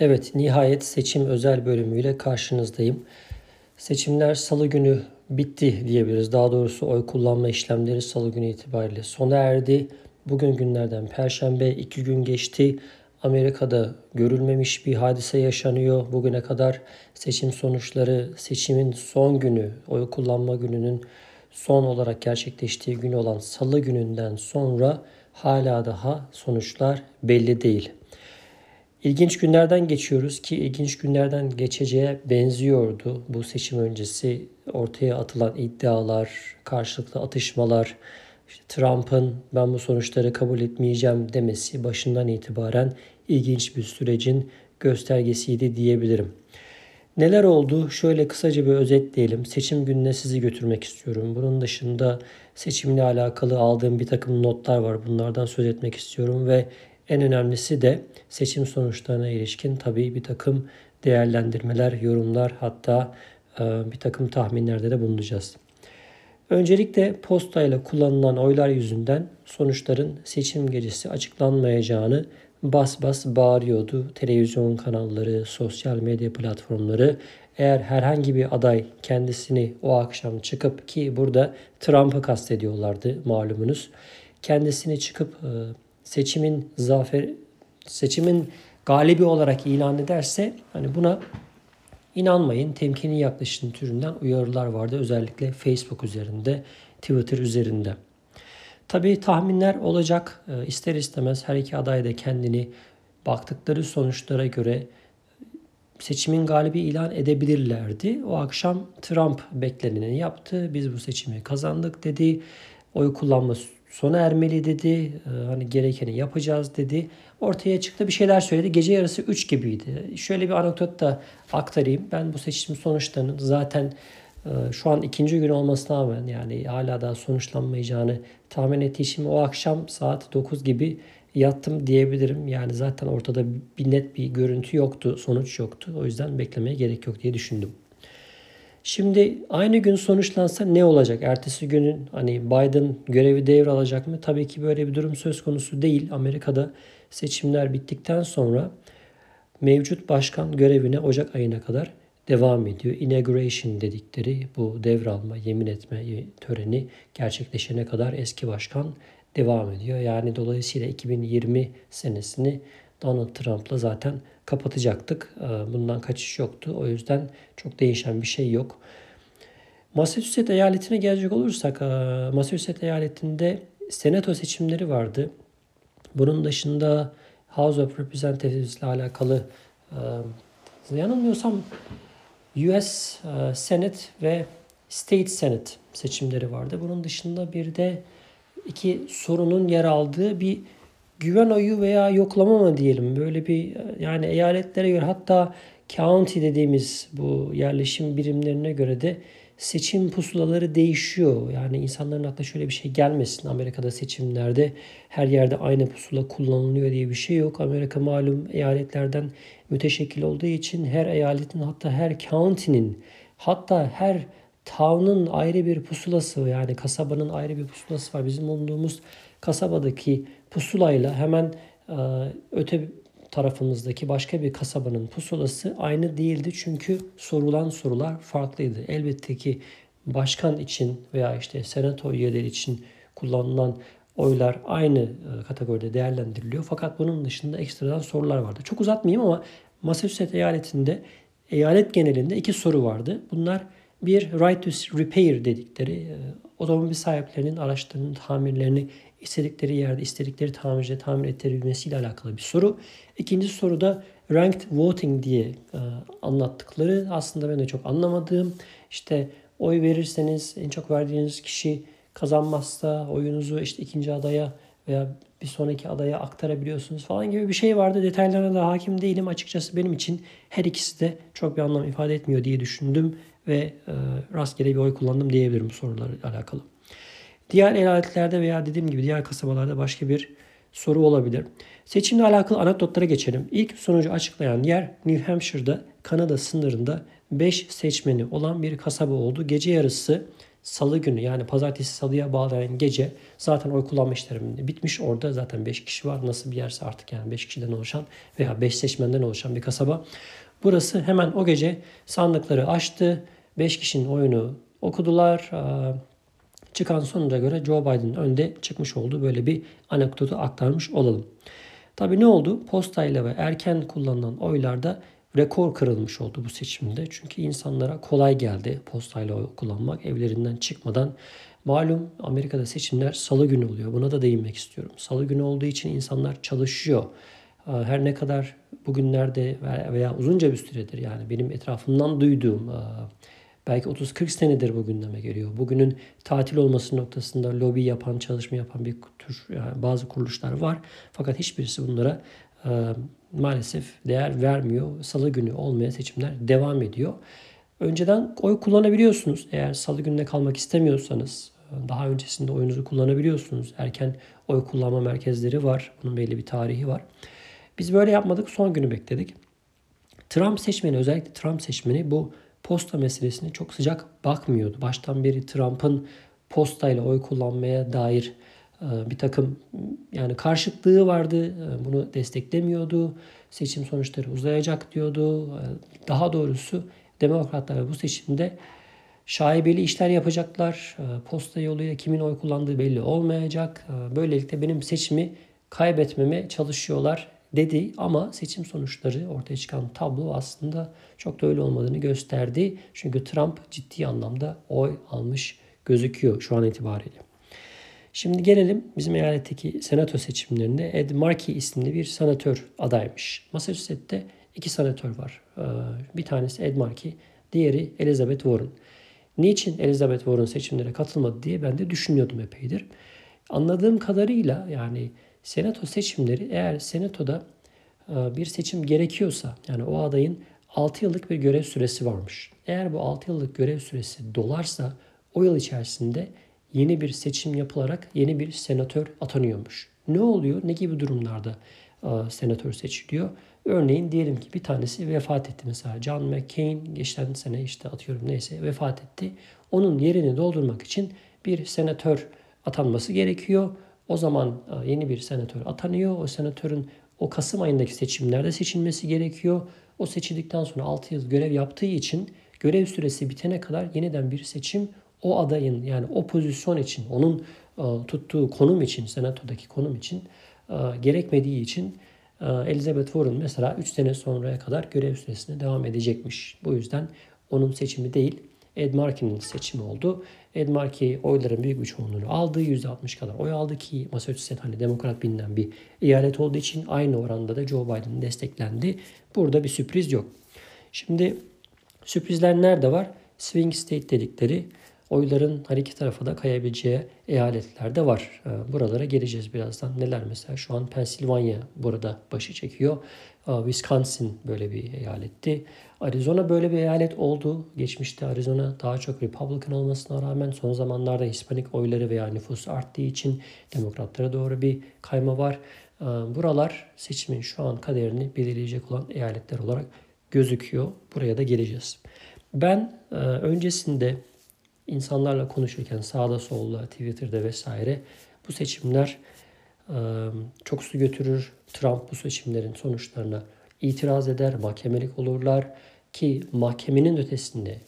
Evet, nihayet seçim özel bölümüyle karşınızdayım. Seçimler salı günü bitti diyebiliriz. Daha doğrusu oy kullanma işlemleri salı günü itibariyle sona erdi. Bugün günlerden perşembe iki gün geçti. Amerika'da görülmemiş bir hadise yaşanıyor. Bugüne kadar seçim sonuçları seçimin son günü, oy kullanma gününün son olarak gerçekleştiği gün olan salı gününden sonra hala daha sonuçlar belli değil. İlginç günlerden geçiyoruz ki ilginç günlerden geçeceğe benziyordu. Bu seçim öncesi ortaya atılan iddialar, karşılıklı atışmalar, işte Trump'ın ben bu sonuçları kabul etmeyeceğim demesi başından itibaren ilginç bir sürecin göstergesiydi diyebilirim. Neler oldu? Şöyle kısaca bir özetleyelim. Seçim gününe sizi götürmek istiyorum. Bunun dışında seçimle alakalı aldığım bir takım notlar var. Bunlardan söz etmek istiyorum ve en önemlisi de seçim sonuçlarına ilişkin tabii bir takım değerlendirmeler, yorumlar hatta e, bir takım tahminlerde de bulunacağız. Öncelikle postayla kullanılan oylar yüzünden sonuçların seçim gecesi açıklanmayacağını bas bas bağırıyordu. Televizyon kanalları, sosyal medya platformları eğer herhangi bir aday kendisini o akşam çıkıp ki burada Trump'ı kastediyorlardı malumunuz. Kendisini çıkıp e, seçimin zafer seçimin galibi olarak ilan ederse hani buna inanmayın. Temkini yaklaşın türünden uyarılar vardı. Özellikle Facebook üzerinde, Twitter üzerinde. Tabii tahminler olacak. E, ister istemez her iki aday da kendini baktıkları sonuçlara göre seçimin galibi ilan edebilirlerdi. O akşam Trump bekleneni yaptı. Biz bu seçimi kazandık dedi. Oy kullanma sona ermeli dedi. Ee, hani gerekeni yapacağız dedi. Ortaya çıktı bir şeyler söyledi. Gece yarısı 3 gibiydi. Şöyle bir anekdot da aktarayım. Ben bu seçim sonuçlarının zaten e, şu an ikinci gün olmasına rağmen yani hala daha sonuçlanmayacağını tahmin ettiği için o akşam saat 9 gibi yattım diyebilirim. Yani zaten ortada bir net bir görüntü yoktu, sonuç yoktu. O yüzden beklemeye gerek yok diye düşündüm. Şimdi aynı gün sonuçlansa ne olacak? Ertesi günün hani Biden görevi devralacak mı? Tabii ki böyle bir durum söz konusu değil. Amerika'da seçimler bittikten sonra mevcut başkan görevine Ocak ayına kadar devam ediyor. Inauguration dedikleri bu devralma, yemin etme töreni gerçekleşene kadar eski başkan devam ediyor. Yani dolayısıyla 2020 senesini Donald Trump'la zaten kapatacaktık. Ee, bundan kaçış yoktu. O yüzden çok değişen bir şey yok. Massachusetts eyaletine gelecek olursak, e, Massachusetts eyaletinde senato seçimleri vardı. Bunun dışında House of Representatives ile alakalı e, yanılmıyorsam US e, Senate ve State Senate seçimleri vardı. Bunun dışında bir de iki sorunun yer aldığı bir güven oyu veya yoklama mı diyelim böyle bir yani eyaletlere göre hatta county dediğimiz bu yerleşim birimlerine göre de seçim pusulaları değişiyor. Yani insanların aklına şöyle bir şey gelmesin. Amerika'da seçimlerde her yerde aynı pusula kullanılıyor diye bir şey yok. Amerika malum eyaletlerden müteşekkil olduğu için her eyaletin hatta her county'nin hatta her town'un ayrı bir pusulası yani kasabanın ayrı bir pusulası var. Bizim bulunduğumuz kasabadaki pusulayla hemen e, öte tarafımızdaki başka bir kasabanın pusulası aynı değildi. Çünkü sorulan sorular farklıydı. Elbette ki başkan için veya işte senato üyeleri için kullanılan oylar aynı e, kategoride değerlendiriliyor. Fakat bunun dışında ekstradan sorular vardı. Çok uzatmayayım ama Massachusetts eyaletinde eyalet genelinde iki soru vardı. Bunlar bir right to repair dedikleri e, otomobil sahiplerinin araçlarının tamirlerini istedikleri yerde istedikleri tamirciye tamir ettirebilmesiyle alakalı bir soru. İkinci soruda ranked voting diye e, anlattıkları aslında ben de çok anlamadığım işte oy verirseniz en çok verdiğiniz kişi kazanmazsa oyunuzu işte ikinci adaya veya bir sonraki adaya aktarabiliyorsunuz falan gibi bir şey vardı. Detaylarına da hakim değilim. Açıkçası benim için her ikisi de çok bir anlam ifade etmiyor diye düşündüm ve e, rastgele bir oy kullandım diyebilirim sorularla alakalı. Diğer eyaletlerde veya dediğim gibi diğer kasabalarda başka bir soru olabilir. Seçimle alakalı anekdotlara geçelim. İlk sonucu açıklayan yer New Hampshire'da Kanada sınırında 5 seçmeni olan bir kasaba oldu. Gece yarısı salı günü yani pazartesi salıya bağlayan gece zaten oy kullanma işlemi bitmiş. Orada zaten 5 kişi var. Nasıl bir yerse artık yani 5 kişiden oluşan veya 5 seçmenden oluşan bir kasaba. Burası hemen o gece sandıkları açtı. 5 kişinin oyunu okudular. Çıkan sonuca göre Joe Biden önde çıkmış oldu. Böyle bir anekdotu aktarmış olalım. Tabi ne oldu? Postayla ve erken kullanılan oylarda rekor kırılmış oldu bu seçimde. Çünkü insanlara kolay geldi postayla oy kullanmak evlerinden çıkmadan. Malum Amerika'da seçimler salı günü oluyor. Buna da değinmek istiyorum. Salı günü olduğu için insanlar çalışıyor. Ee, her ne kadar bugünlerde veya uzunca bir süredir yani benim etrafımdan duyduğum e, belki 30-40 senedir bu gündeme geliyor. Bugünün tatil olması noktasında lobi yapan, çalışma yapan bir tür yani bazı kuruluşlar var. Fakat hiçbirisi bunlara e, maalesef değer vermiyor. Salı günü olmaya seçimler devam ediyor. Önceden oy kullanabiliyorsunuz. Eğer salı gününe kalmak istemiyorsanız daha öncesinde oyunuzu kullanabiliyorsunuz. Erken oy kullanma merkezleri var. Bunun belli bir tarihi var. Biz böyle yapmadık. Son günü bekledik. Trump seçmeni özellikle Trump seçmeni bu posta meselesine çok sıcak bakmıyordu. Baştan beri Trump'ın postayla oy kullanmaya dair e, bir takım yani karşıtlığı vardı. E, bunu desteklemiyordu. Seçim sonuçları uzayacak diyordu. E, daha doğrusu demokratlar bu seçimde şaibeli işler yapacaklar. Posta yoluyla kimin oy kullandığı belli olmayacak. Böylelikle benim seçimi kaybetmeme çalışıyorlar dedi ama seçim sonuçları ortaya çıkan tablo aslında çok da öyle olmadığını gösterdi. Çünkü Trump ciddi anlamda oy almış gözüküyor şu an itibariyle. Şimdi gelelim bizim eyaletteki senato seçimlerinde Ed Markey isimli bir senatör adaymış. Massachusetts'te iki senatör var. Ee, bir tanesi Ed Markey, diğeri Elizabeth Warren. Niçin Elizabeth Warren seçimlere katılmadı diye ben de düşünüyordum epeydir. Anladığım kadarıyla yani senato seçimleri eğer senatoda e, bir seçim gerekiyorsa yani o adayın 6 yıllık bir görev süresi varmış. Eğer bu 6 yıllık görev süresi dolarsa o yıl içerisinde yeni bir seçim yapılarak yeni bir senatör atanıyormuş. Ne oluyor? Ne gibi durumlarda e, senatör seçiliyor? Örneğin diyelim ki bir tanesi vefat etti mesela. John McCain geçen sene işte atıyorum neyse vefat etti. Onun yerini doldurmak için bir senatör atanması gerekiyor. O zaman e, yeni bir senatör atanıyor. O senatörün o Kasım ayındaki seçimlerde seçilmesi gerekiyor. O seçildikten sonra 6 yıl görev yaptığı için görev süresi bitene kadar yeniden bir seçim o adayın yani o pozisyon için onun e, tuttuğu konum için senatodaki konum için e, gerekmediği için Elizabeth Warren mesela 3 sene sonraya kadar görev süresine devam edecekmiş. Bu yüzden onun seçimi değil Ed Markey'nin seçimi oldu. Ed Markey oyların büyük bir çoğunluğunu aldı. %60 kadar oy aldı ki Massachusetts hani demokrat bilinen bir eyalet olduğu için aynı oranda da Joe Biden desteklendi. Burada bir sürpriz yok. Şimdi sürprizler nerede var? Swing state dedikleri oyların her iki tarafa da kayabileceği eyaletler de var. Ee, buralara geleceğiz birazdan. Neler mesela şu an Pennsylvania burada başı çekiyor. Ee, Wisconsin böyle bir eyaletti. Arizona böyle bir eyalet oldu. Geçmişte Arizona daha çok Republican olmasına rağmen son zamanlarda Hispanik oyları veya nüfusu arttığı için demokratlara doğru bir kayma var. Ee, buralar seçimin şu an kaderini belirleyecek olan eyaletler olarak gözüküyor. Buraya da geleceğiz. Ben e, öncesinde insanlarla konuşurken sağda solda Twitter'da vesaire bu seçimler çok su götürür. Trump bu seçimlerin sonuçlarına itiraz eder, mahkemelik olurlar ki mahkemenin ötesinde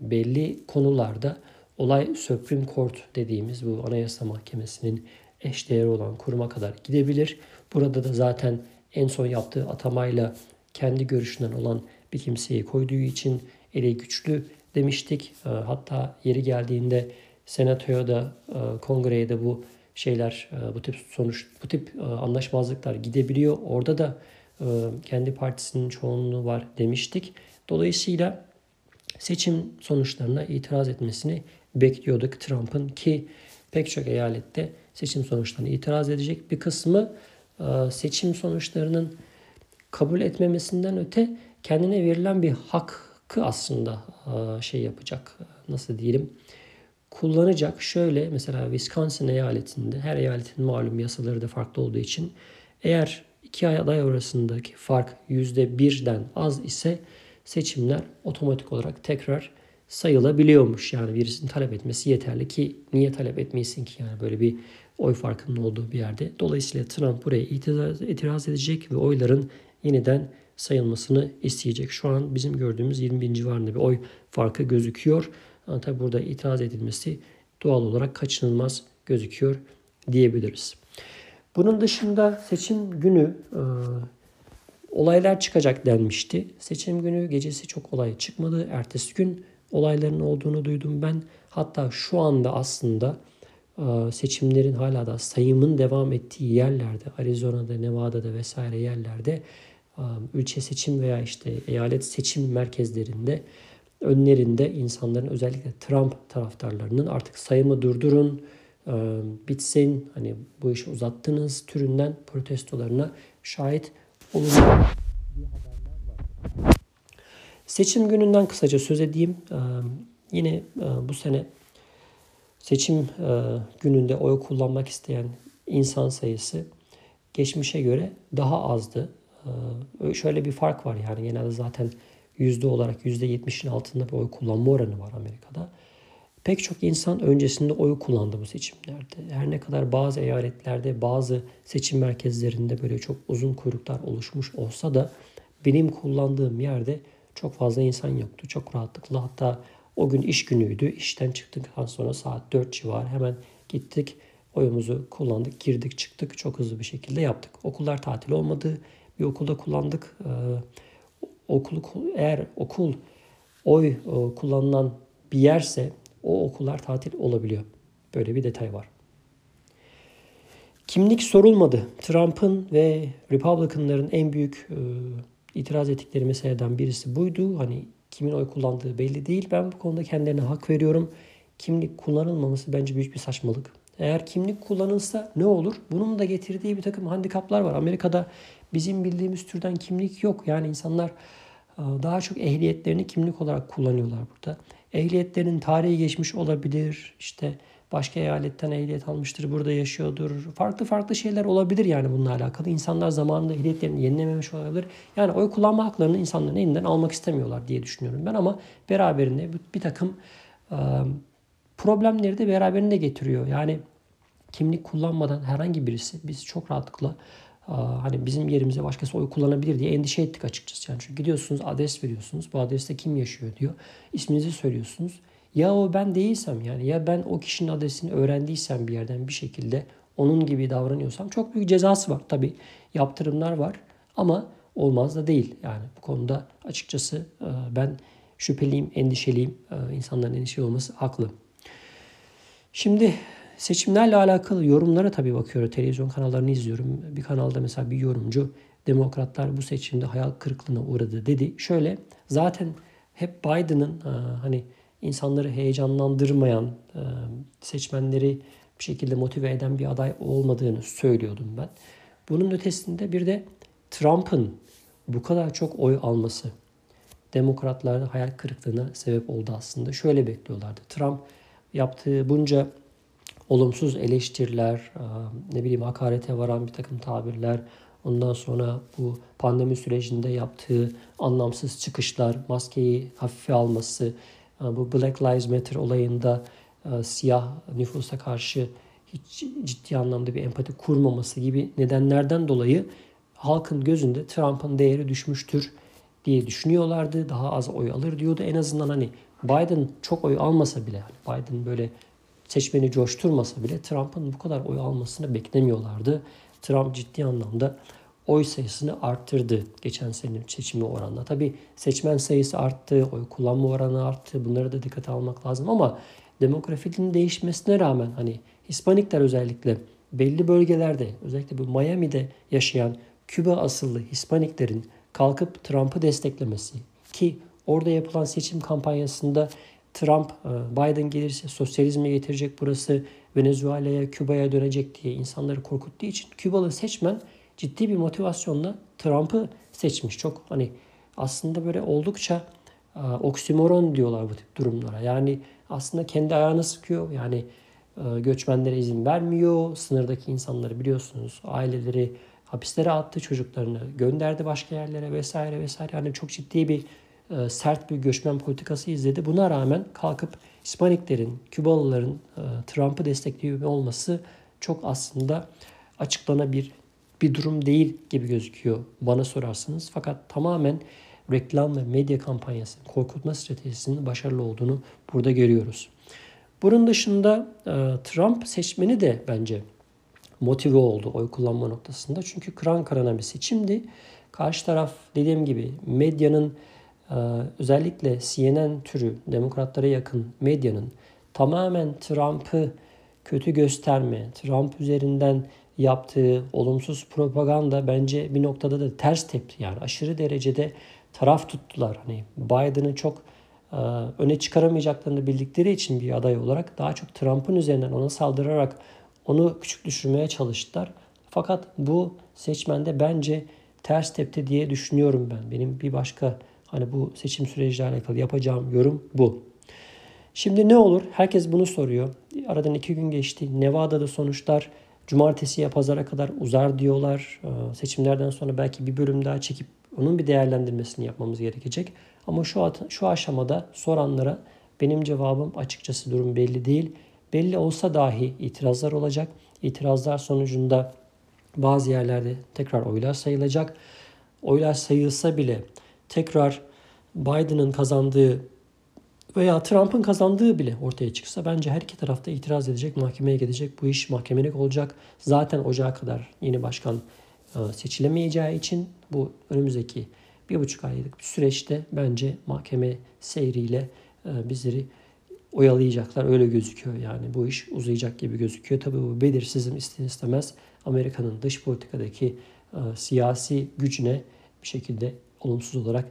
belli konularda olay Supreme Court dediğimiz bu Anayasa Mahkemesi'nin eşdeğeri olan kuruma kadar gidebilir. Burada da zaten en son yaptığı atamayla kendi görüşünden olan bir kimseyi koyduğu için eli güçlü demiştik. Ee, hatta yeri geldiğinde senatoya da e, kongreye de bu şeyler e, bu tip sonuç bu tip e, anlaşmazlıklar gidebiliyor. Orada da kendi partisinin çoğunluğu var demiştik. Dolayısıyla seçim sonuçlarına itiraz etmesini bekliyorduk Trump'ın ki pek çok eyalette seçim sonuçlarına itiraz edecek. Bir kısmı seçim sonuçlarının kabul etmemesinden öte kendine verilen bir hak hakkı aslında şey yapacak. Nasıl diyelim? Kullanacak. Şöyle mesela Wisconsin eyaletinde her eyaletin malum yasaları da farklı olduğu için eğer iki aday arasındaki fark yüzde birden az ise seçimler otomatik olarak tekrar sayılabiliyormuş. Yani birisinin talep etmesi yeterli ki niye talep etmeyesin ki yani böyle bir oy farkının olduğu bir yerde. Dolayısıyla Trump buraya itiraz, itiraz edecek ve oyların yeniden sayılmasını isteyecek. Şu an bizim gördüğümüz 20 bin civarında bir oy farkı gözüküyor. Ama tabi burada itiraz edilmesi doğal olarak kaçınılmaz gözüküyor diyebiliriz. Bunun dışında seçim günü e, olaylar çıkacak denmişti. Seçim günü gecesi çok olay çıkmadı. Ertesi gün olayların olduğunu duydum ben. Hatta şu anda aslında e, seçimlerin hala da sayımın devam ettiği yerlerde, Arizona'da, Nevada'da vesaire yerlerde ülke seçim veya işte eyalet seçim merkezlerinde önlerinde insanların özellikle Trump taraftarlarının artık sayımı durdurun, bitsin, hani bu işi uzattınız türünden protestolarına şahit olundu. Seçim gününden kısaca söz edeyim. Yine e, bu sene seçim e, gününde oy kullanmak isteyen insan sayısı geçmişe göre daha azdı. Ee, şöyle bir fark var yani genelde zaten yüzde olarak yüzde yetmişin altında bir oy kullanma oranı var Amerika'da. Pek çok insan öncesinde oy kullandı bu seçimlerde. Her ne kadar bazı eyaletlerde, bazı seçim merkezlerinde böyle çok uzun kuyruklar oluşmuş olsa da benim kullandığım yerde çok fazla insan yoktu. Çok rahatlıkla hatta o gün iş günüydü. İşten çıktıktan sonra saat 4 civarı hemen gittik. Oyumuzu kullandık, girdik, çıktık. Çok hızlı bir şekilde yaptık. Okullar tatil olmadı. Bir okulda kullandık. Ee, okulu eğer okul oy e, kullanılan bir yerse o okullar tatil olabiliyor. Böyle bir detay var. Kimlik sorulmadı. Trump'ın ve Republican'ların en büyük e, itiraz ettikleri meseleden birisi buydu. Hani kimin oy kullandığı belli değil. Ben bu konuda kendilerine hak veriyorum. Kimlik kullanılmaması bence büyük bir saçmalık. Eğer kimlik kullanılsa ne olur? Bunun da getirdiği bir takım handikaplar var. Amerika'da bizim bildiğimiz türden kimlik yok. Yani insanlar e, daha çok ehliyetlerini kimlik olarak kullanıyorlar burada. Ehliyetlerinin tarihi geçmiş olabilir. İşte başka eyaletten ehliyet almıştır, burada yaşıyordur. Farklı farklı şeyler olabilir yani bununla alakalı. İnsanlar zamanında ehliyetlerini yenilememiş olabilir. Yani oy kullanma haklarını insanların elinden almak istemiyorlar diye düşünüyorum ben ama beraberinde bir takım e, problemleri de beraberinde getiriyor. Yani kimlik kullanmadan herhangi birisi biz çok rahatlıkla hani bizim yerimize başkası oy kullanabilir diye endişe ettik açıkçası. Yani çünkü gidiyorsunuz adres veriyorsunuz. Bu adreste kim yaşıyor diyor. İsminizi söylüyorsunuz. Ya o ben değilsem yani ya ben o kişinin adresini öğrendiysem bir yerden bir şekilde onun gibi davranıyorsam çok büyük cezası var. Tabi yaptırımlar var ama olmaz da değil. Yani bu konuda açıkçası ben şüpheliyim, endişeliyim. İnsanların endişeli olması haklı. Şimdi seçimlerle alakalı yorumlara tabii bakıyorum. Televizyon kanallarını izliyorum. Bir kanalda mesela bir yorumcu demokratlar bu seçimde hayal kırıklığına uğradı dedi. Şöyle zaten hep Biden'ın e, hani insanları heyecanlandırmayan, e, seçmenleri bir şekilde motive eden bir aday olmadığını söylüyordum ben. Bunun ötesinde bir de Trump'ın bu kadar çok oy alması demokratlarda hayal kırıklığına sebep oldu aslında. Şöyle bekliyorlardı. Trump yaptığı bunca olumsuz eleştiriler, ne bileyim hakarete varan bir takım tabirler, ondan sonra bu pandemi sürecinde yaptığı anlamsız çıkışlar, maskeyi hafife alması, bu Black Lives Matter olayında siyah nüfusa karşı hiç ciddi anlamda bir empati kurmaması gibi nedenlerden dolayı halkın gözünde Trump'ın değeri düşmüştür diye düşünüyorlardı. Daha az oy alır diyordu. En azından hani Biden çok oy almasa bile hani Biden böyle seçmeni coşturmasa bile Trump'ın bu kadar oy almasını beklemiyorlardı. Trump ciddi anlamda oy sayısını arttırdı geçen senenin seçimi oranla. Tabi seçmen sayısı arttı, oy kullanma oranı arttı. Bunları da dikkate almak lazım ama demografinin değişmesine rağmen hani Hispanikler özellikle belli bölgelerde özellikle bu Miami'de yaşayan Küba asıllı Hispaniklerin kalkıp Trump'ı desteklemesi ki orada yapılan seçim kampanyasında Trump e, Biden gelirse sosyalizme getirecek burası Venezuela'ya, Küba'ya dönecek diye insanları korkuttuğu için Kübalı seçmen ciddi bir motivasyonla Trump'ı seçmiş. Çok hani aslında böyle oldukça e, oksimoron diyorlar bu tip durumlara. Yani aslında kendi ayağını sıkıyor. Yani e, göçmenlere izin vermiyor. Sınırdaki insanları biliyorsunuz aileleri hapislere attı çocuklarını gönderdi başka yerlere vesaire vesaire. Yani çok ciddi bir sert bir göçmen politikası izledi. Buna rağmen kalkıp Hispaniklerin, Kübalıların e, Trump'ı destekliyor olması çok aslında açıklanabilir bir durum değil gibi gözüküyor bana sorarsanız. Fakat tamamen reklam ve medya kampanyasının, korkutma stratejisinin başarılı olduğunu burada görüyoruz. Bunun dışında e, Trump seçmeni de bence motive oldu oy kullanma noktasında. Çünkü kıran kırana bir seçimdi. Karşı taraf dediğim gibi medyanın e, özellikle CNN türü demokratlara yakın medyanın tamamen Trump'ı kötü gösterme, Trump üzerinden yaptığı olumsuz propaganda bence bir noktada da ters tepti. Yani aşırı derecede taraf tuttular. Hani Biden'ı çok e, öne çıkaramayacaklarını bildikleri için bir aday olarak daha çok Trump'ın üzerinden ona saldırarak onu küçük düşürmeye çalıştılar. Fakat bu seçmende bence ters tepti diye düşünüyorum ben. Benim bir başka hani bu seçim süreciyle alakalı yapacağım yorum bu. Şimdi ne olur? Herkes bunu soruyor. Aradan iki gün geçti. Nevada'da sonuçlar cumartesiye pazara kadar uzar diyorlar. Ee, seçimlerden sonra belki bir bölüm daha çekip onun bir değerlendirmesini yapmamız gerekecek. Ama şu, şu aşamada soranlara benim cevabım açıkçası durum belli değil. Belli olsa dahi itirazlar olacak. İtirazlar sonucunda bazı yerlerde tekrar oylar sayılacak. Oylar sayılsa bile tekrar Biden'ın kazandığı veya Trump'ın kazandığı bile ortaya çıksa bence her iki tarafta itiraz edecek, mahkemeye gidecek. Bu iş mahkemelik olacak. Zaten ocağa kadar yeni başkan e, seçilemeyeceği için bu önümüzdeki bir buçuk aylık bir süreçte bence mahkeme seyriyle e, bizleri oyalayacaklar. Öyle gözüküyor yani. Bu iş uzayacak gibi gözüküyor. Tabii bu belirsizim ister istemez Amerika'nın dış politikadaki e, siyasi gücüne bir şekilde olumsuz olarak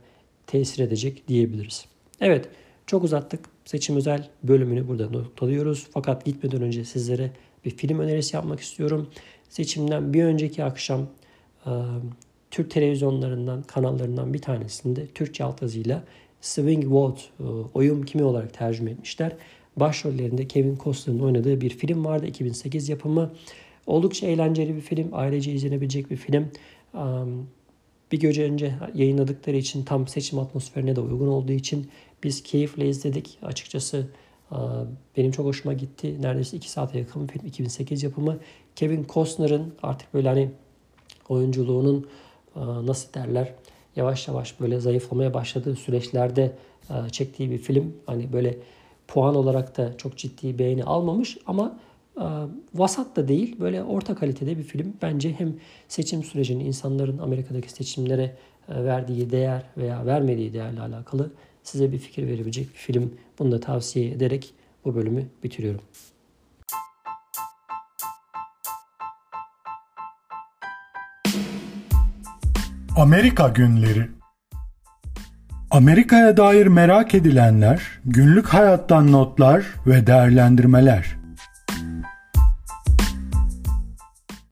tesir edecek diyebiliriz. Evet çok uzattık. Seçim özel bölümünü burada noktalıyoruz. Fakat gitmeden önce sizlere bir film önerisi yapmak istiyorum. Seçimden bir önceki akşam Türk televizyonlarından, kanallarından bir tanesinde Türkçe altyazıyla Swing Vote, oyum kimi olarak tercüme etmişler. Başrollerinde Kevin Costner'ın oynadığı bir film vardı. 2008 yapımı. Oldukça eğlenceli bir film. Ailece izlenebilecek bir film. Bir gece önce yayınladıkları için tam seçim atmosferine de uygun olduğu için biz keyifle izledik. Açıkçası benim çok hoşuma gitti. Neredeyse 2 saate yakın bir film. 2008 yapımı. Kevin Costner'ın artık böyle hani oyunculuğunun nasıl derler yavaş yavaş böyle zayıflamaya başladığı süreçlerde çektiği bir film. Hani böyle puan olarak da çok ciddi beğeni almamış ama vasat da değil böyle orta kalitede bir film. Bence hem seçim sürecini insanların Amerika'daki seçimlere verdiği değer veya vermediği değerle alakalı size bir fikir verebilecek bir film. Bunu da tavsiye ederek bu bölümü bitiriyorum. Amerika Günleri Amerika'ya dair merak edilenler, günlük hayattan notlar ve değerlendirmeler.